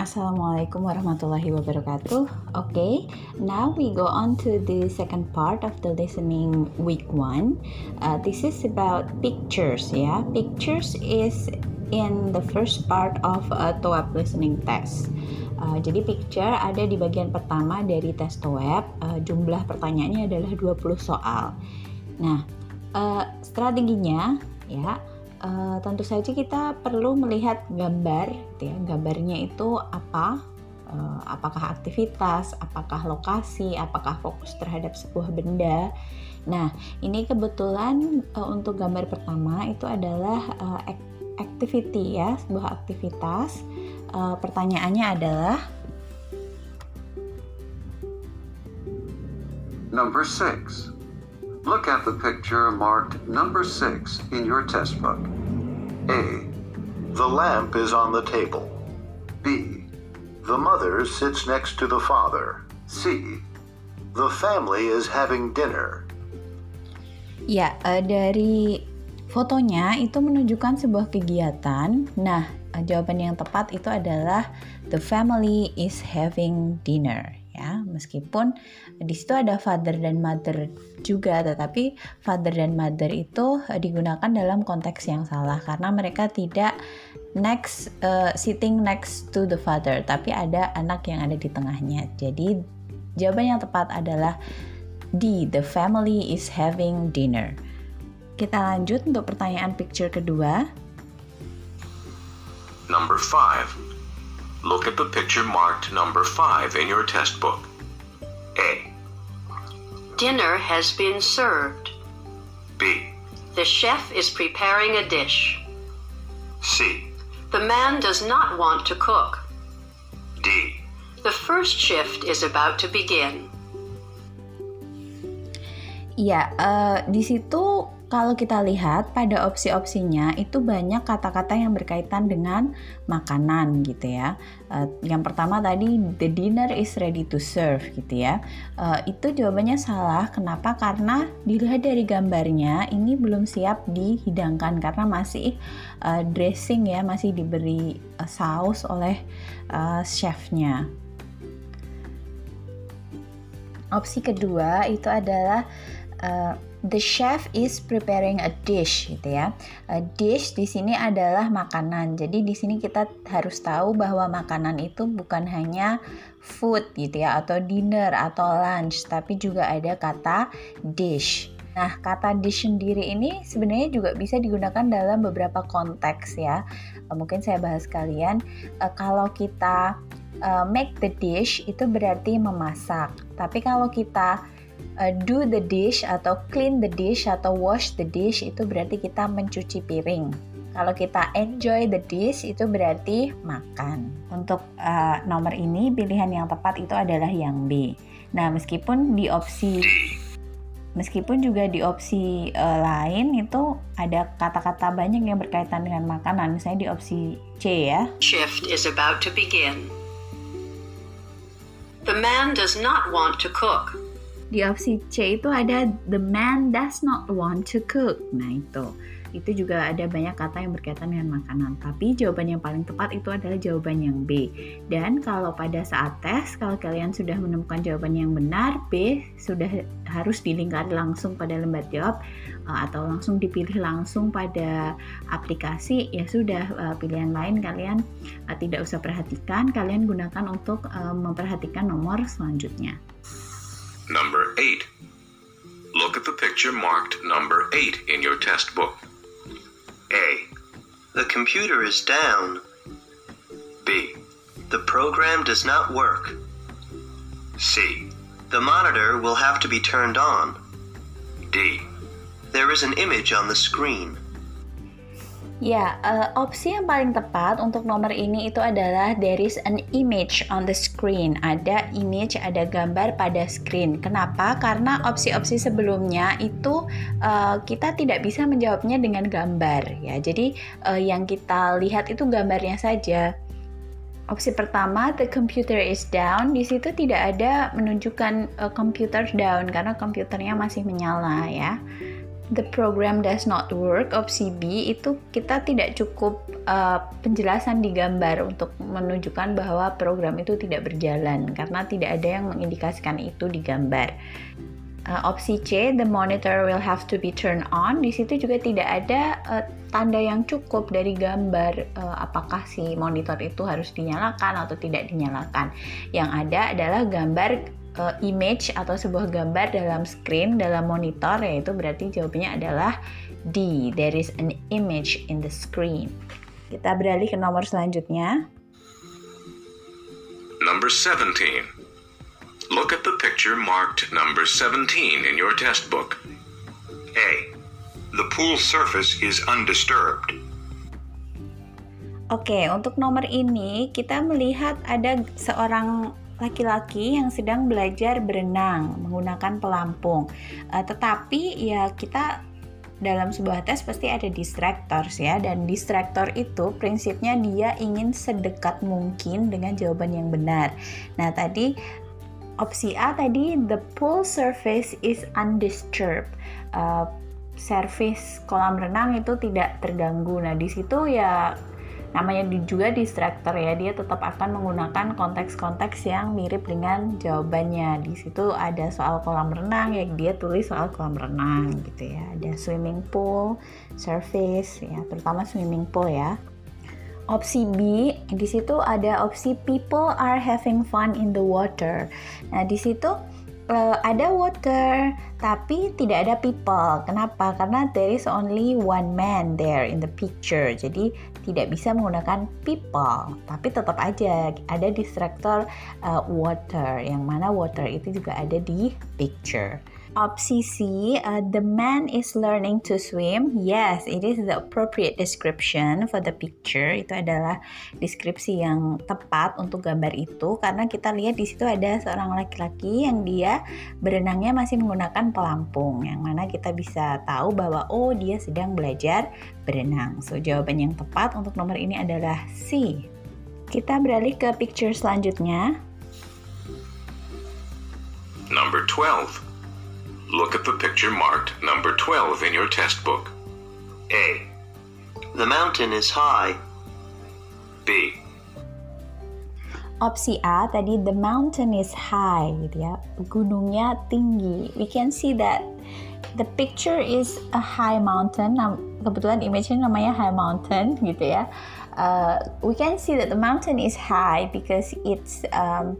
Assalamualaikum warahmatullahi wabarakatuh. Okay, now we go on to the second part of the listening week one. Uh, this is about pictures, yeah. Pictures is in the first part of a TOEP listening test. Uh, jadi picture ada di bagian pertama dari tes TOEP. Uh, jumlah pertanyaannya adalah 20 soal. Nah, uh, strateginya ya uh, tentu saja kita perlu melihat gambar, gitu ya. Gambarnya itu apa? Uh, apakah aktivitas, apakah lokasi, apakah fokus terhadap sebuah benda. Nah, ini kebetulan uh, untuk gambar pertama itu adalah uh, activity ya, sebuah aktivitas. Uh, pertanyaannya adalah Number 6. Look at the picture marked number 6 in your test book. A. The lamp is on the table. B. The mother sits next to the father. C. The family is having dinner. Ya, uh, dari fotonya itu menunjukkan sebuah kegiatan. Nah, uh, jawaban yang tepat itu adalah the family is having dinner ya. Meskipun di situ ada father dan mother juga tetapi father dan mother itu eh, digunakan dalam konteks yang salah karena mereka tidak next uh, sitting next to the father tapi ada anak yang ada di tengahnya. Jadi jawaban yang tepat adalah D the family is having dinner. Kita lanjut untuk pertanyaan picture kedua. Number 5 Look at the picture marked number 5 in your test book. A. Dinner has been served. B. The chef is preparing a dish. C. The man does not want to cook. D. The first shift is about to begin. Ya, uh, di situ kalau kita lihat pada opsi-opsinya itu banyak kata-kata yang berkaitan dengan makanan gitu ya. Uh, yang pertama tadi the dinner is ready to serve gitu ya. Uh, itu jawabannya salah. Kenapa? Karena dilihat dari gambarnya ini belum siap dihidangkan karena masih uh, dressing ya, masih diberi uh, saus oleh uh, chefnya. Opsi kedua itu adalah uh, the chef is preparing a dish gitu ya. A dish di sini adalah makanan. Jadi di sini kita harus tahu bahwa makanan itu bukan hanya food gitu ya atau dinner atau lunch, tapi juga ada kata dish. Nah, kata dish sendiri ini sebenarnya juga bisa digunakan dalam beberapa konteks ya. Eh, mungkin saya bahas kalian eh, kalau kita uh, make the dish itu berarti memasak. Tapi kalau kita uh, do the dish atau clean the dish atau wash the dish itu berarti kita mencuci piring. Kalau kita enjoy the dish itu berarti makan. Untuk uh, nomor ini pilihan yang tepat itu adalah yang B. Nah, meskipun di opsi meskipun juga di opsi uh, lain itu ada kata-kata banyak yang berkaitan dengan makanan, misalnya di opsi C ya. Shift is about to begin. The man does not want to cook. Di opsi C itu ada the man does not want to cook. Nah itu, itu juga ada banyak kata yang berkaitan dengan makanan. Tapi jawaban yang paling tepat itu adalah jawaban yang B. Dan kalau pada saat tes, kalau kalian sudah menemukan jawaban yang benar, B sudah harus dilingkari langsung pada lembar jawab eh, atau langsung dipilih langsung pada aplikasi ya sudah eh, pilihan lain kalian eh, tidak usah perhatikan kalian gunakan untuk memperhatikan nomor selanjutnya. Number 8. Look at the picture marked number 8 in your test book. A. The computer is down. B. The program does not work. C. The monitor will have to be turned on. D. There is an image on the screen. Ya, uh, opsi yang paling tepat untuk nomor ini itu adalah there is an image on the screen. Ada image, ada gambar pada screen. Kenapa? Karena opsi-opsi sebelumnya itu uh, kita tidak bisa menjawabnya dengan gambar ya. Jadi uh, yang kita lihat itu gambarnya saja. Opsi pertama, the computer is down. Di situ tidak ada menunjukkan uh, computer down karena komputernya masih menyala ya. The program does not work opsi B itu kita tidak cukup uh, penjelasan di gambar untuk menunjukkan bahwa program itu tidak berjalan karena tidak ada yang mengindikasikan itu di gambar. Uh, opsi C, the monitor will have to be turned on. Di situ juga tidak ada uh, tanda yang cukup dari gambar uh, apakah si monitor itu harus dinyalakan atau tidak dinyalakan. Yang ada adalah gambar uh, image atau sebuah gambar dalam screen dalam monitor yaitu berarti jawabannya adalah D. There is an image in the screen. Kita beralih ke nomor selanjutnya. Number 17. Look at the picture marked number 17 in your test book. A. The pool surface is undisturbed. Oke, untuk nomor ini kita melihat ada seorang laki-laki yang sedang belajar berenang menggunakan pelampung. Uh, tetapi ya kita dalam sebuah tes pasti ada distractors ya dan distractor itu prinsipnya dia ingin sedekat mungkin dengan jawaban yang benar. Nah, tadi opsi A tadi the pool surface is undisturbed. Uh, surface kolam renang itu tidak terganggu. Nah, di situ ya namanya juga distractor ya dia tetap akan menggunakan konteks-konteks yang mirip dengan jawabannya. Di situ ada soal kolam renang ya dia tulis soal kolam renang gitu ya. Ada swimming pool surface ya terutama swimming pool ya. Opsi B di situ ada opsi people are having fun in the water. Nah, di situ ada water tapi tidak ada people. Kenapa? Karena there is only one man there in the picture. Jadi tidak bisa menggunakan people, tapi tetap aja ada distractor uh, water yang mana water itu juga ada di picture. Opsi C, uh, the man is learning to swim. Yes, it is the appropriate description for the picture. Itu adalah deskripsi yang tepat untuk gambar itu karena kita lihat di situ ada seorang laki-laki yang dia berenangnya masih menggunakan pelampung yang mana kita bisa tahu bahwa oh dia sedang belajar berenang. So jawaban yang tepat untuk nomor ini adalah C. Kita beralih ke picture selanjutnya. Number 12. Look at the picture marked number 12 in your test book. A. The mountain is high. B. Opsi A tadi the mountain is high gitu ya. Gunungnya tinggi. We can see that the picture is a high mountain. Kebetulan image-nya namanya high mountain gitu ya. Uh, we can see that the mountain is high because it's um,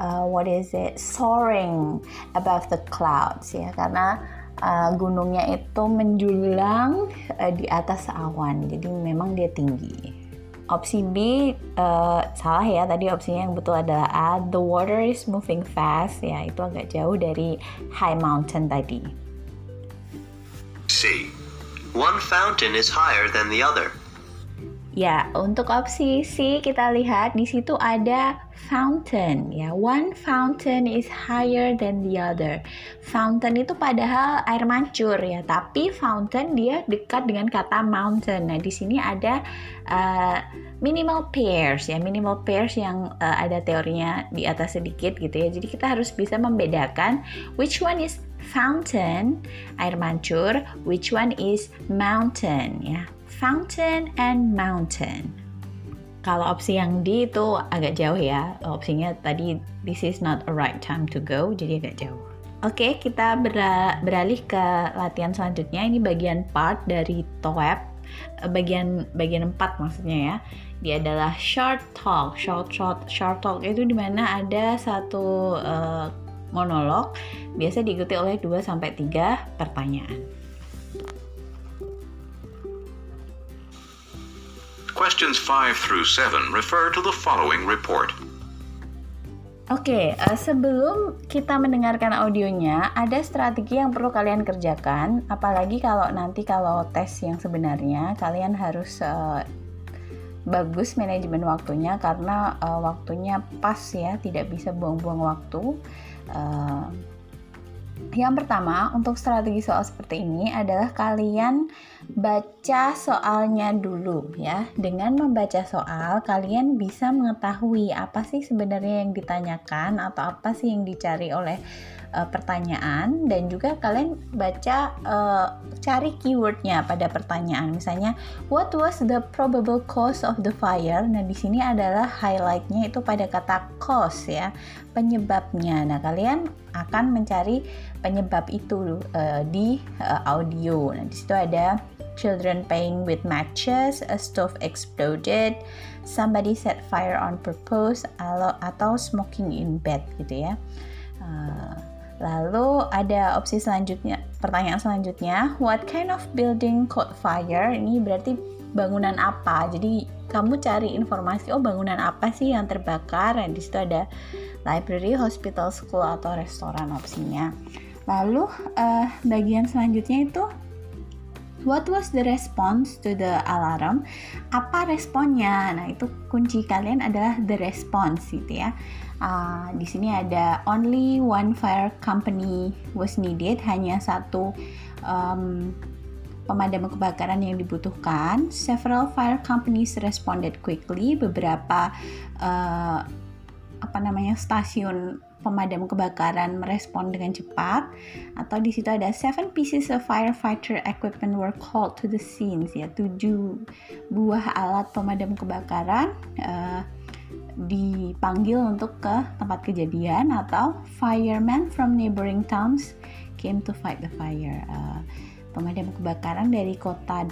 uh, what is it soaring above the clouds ya. Karena uh, gunungnya itu menjulang uh, di atas awan. Jadi memang dia tinggi. Opsi B uh, salah ya tadi opsinya yang betul adalah A the water is moving fast ya. Itu agak jauh dari high mountain tadi. C one fountain is higher than the other Ya, untuk opsi C kita lihat di situ ada fountain ya. One fountain is higher than the other. Fountain itu padahal air mancur ya, tapi fountain dia dekat dengan kata mountain. Nah, di sini ada uh, minimal pairs ya, minimal pairs yang uh, ada teorinya di atas sedikit gitu ya. Jadi kita harus bisa membedakan which one is fountain air mancur, which one is mountain ya fountain and mountain. Kalau opsi yang D itu agak jauh ya. Opsinya tadi this is not a right time to go, jadi agak jauh. Oke, kita beralih ke latihan selanjutnya. Ini bagian part dari TOEP, eh, bagian bagian 4 maksudnya ya. Dia adalah short talk. Short short short talk itu di mana ada satu uh, monolog biasa diikuti oleh 2 sampai 3 pertanyaan. Questions 5 through 7 refer to the following report. Oke, okay, uh, eh, sebelum kita mendengarkan audionya, ada strategi yang perlu kalian kerjakan. Apalagi kalau nanti kalau tes yang sebenarnya, kalian harus uh, bagus manajemen waktunya karena uh, waktunya pas ya, tidak bisa buang-buang waktu. Uh, yang pertama, untuk strategi soal seperti ini adalah kalian baca soalnya dulu ya. Dengan membaca soal, kalian bisa mengetahui apa sih sebenarnya yang ditanyakan atau apa sih yang dicari oleh uh, pertanyaan dan juga kalian baca uh, cari keywordnya pada pertanyaan. Misalnya, what was the probable cause of the fire? Nah, di sini adalah highlightnya itu pada kata cause ya, penyebabnya. Nah, kalian akan mencari penyebab itu uh, di uh, audio. Nah, di situ ada children playing with matches, a stove exploded, somebody set fire on purpose, atau smoking in bed gitu ya. Uh, lalu ada opsi selanjutnya, pertanyaan selanjutnya, what kind of building caught fire? Ini berarti bangunan apa? Jadi kamu cari informasi, oh bangunan apa sih yang terbakar? Nah, di situ ada library, hospital, school, atau restoran opsinya. Lalu uh, bagian selanjutnya itu What was the response to the alarm? Apa responnya? Nah, itu kunci kalian adalah the response gitu ya. Uh, di sini ada only one fire company was needed, hanya satu um, pemadam kebakaran yang dibutuhkan. Several fire companies responded quickly. Beberapa uh, apa namanya stasiun pemadam kebakaran merespon dengan cepat atau di situ ada seven pieces of firefighter equipment were called to the scenes ya tujuh buah alat pemadam kebakaran uh, dipanggil untuk ke tempat kejadian atau firemen from neighboring towns came to fight the fire uh, pemadam kebakaran dari kota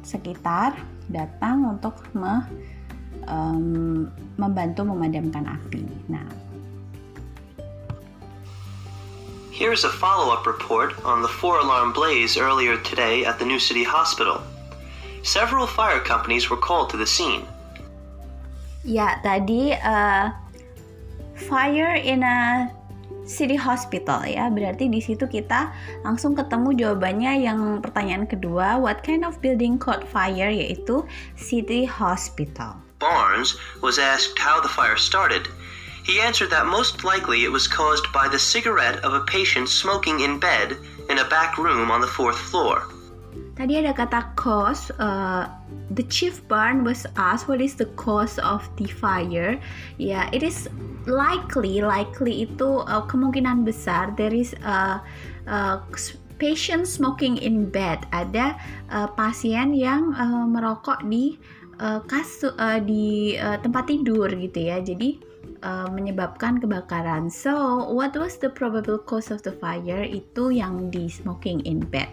sekitar datang untuk me, um, membantu memadamkan api. Nah, Here's a follow up report on the four alarm blaze earlier today at the New City Hospital. Several fire companies were called to the scene. Ya, tadi uh, fire in a city hospital ya. Berarti di situ kita langsung ketemu jawabannya yang pertanyaan kedua, what kind of building caught fire yaitu city hospital. Barnes was asked how the fire started He answered that most likely it was caused by the cigarette of a patient smoking in bed in a back room on the fourth floor. Tadi ada kata cause. Uh, the chief barn was asked what is the cause of the fire. Yeah, it is likely, likely itu uh, kemungkinan besar there is a, a patient smoking in bed. Ada uh, pasien yang uh, merokok di uh, kasu uh, di uh, tempat tidur gitu ya. Jadi uh, menyebabkan kebakaran. So, what was the probable cause of the fire? Itu yang di smoking in bed.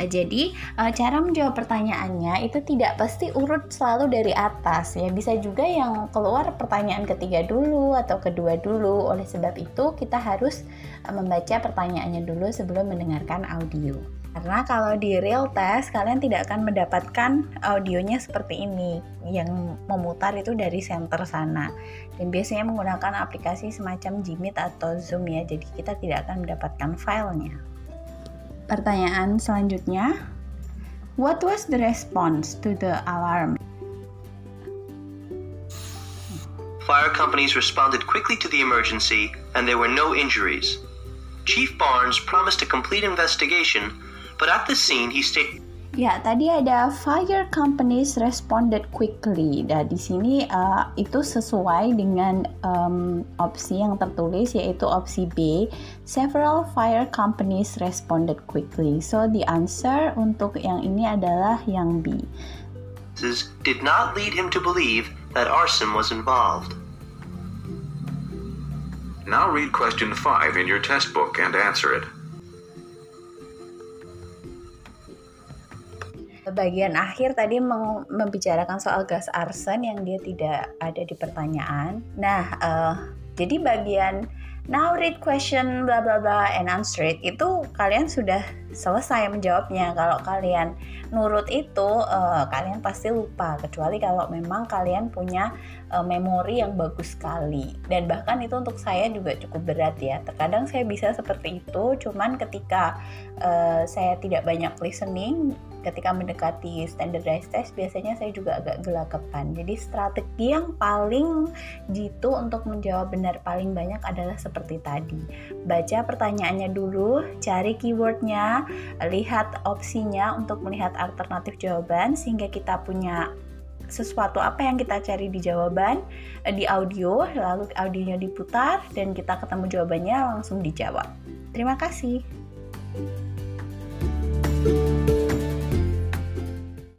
Uh, jadi, uh, cara menjawab pertanyaannya itu tidak pasti urut selalu dari atas ya. Bisa juga yang keluar pertanyaan ketiga dulu atau kedua dulu. Oleh sebab itu, kita harus uh, membaca pertanyaannya dulu sebelum mendengarkan audio. Karena kalau di real test kalian tidak akan mendapatkan audionya seperti ini yang memutar itu dari center sana. Dan biasanya menggunakan aplikasi semacam Jimit atau Zoom ya. Jadi kita tidak akan mendapatkan filenya. Pertanyaan selanjutnya, what was the response to the alarm? Fire companies responded quickly to the emergency and there were no injuries. Chief Barnes promised a complete investigation But at the scene, he stayed. Ya, tadi ada fire companies responded quickly. Dan di sini uh, itu sesuai dengan um, opsi yang tertulis yaitu opsi B. Several fire companies responded quickly. So the answer untuk yang ini adalah yang B. Did not lead him to believe that arson was involved. Now read question 5 in your test book and answer it. Bagian akhir tadi membicarakan soal gas arsen yang dia tidak ada di pertanyaan. Nah, uh, jadi bagian now read question bla bla bla and answer it itu kalian sudah selesai menjawabnya. Kalau kalian nurut itu uh, kalian pasti lupa kecuali kalau memang kalian punya uh, memori yang bagus sekali. Dan bahkan itu untuk saya juga cukup berat ya. Terkadang saya bisa seperti itu, cuman ketika uh, saya tidak banyak listening ketika mendekati standardized test biasanya saya juga agak gelagapan. Jadi strategi yang paling jitu untuk menjawab benar paling banyak adalah seperti tadi. Baca pertanyaannya dulu, cari keywordnya, lihat opsinya untuk melihat alternatif jawaban sehingga kita punya sesuatu apa yang kita cari di jawaban eh, di audio lalu audionya diputar dan kita ketemu jawabannya langsung dijawab. Terima kasih.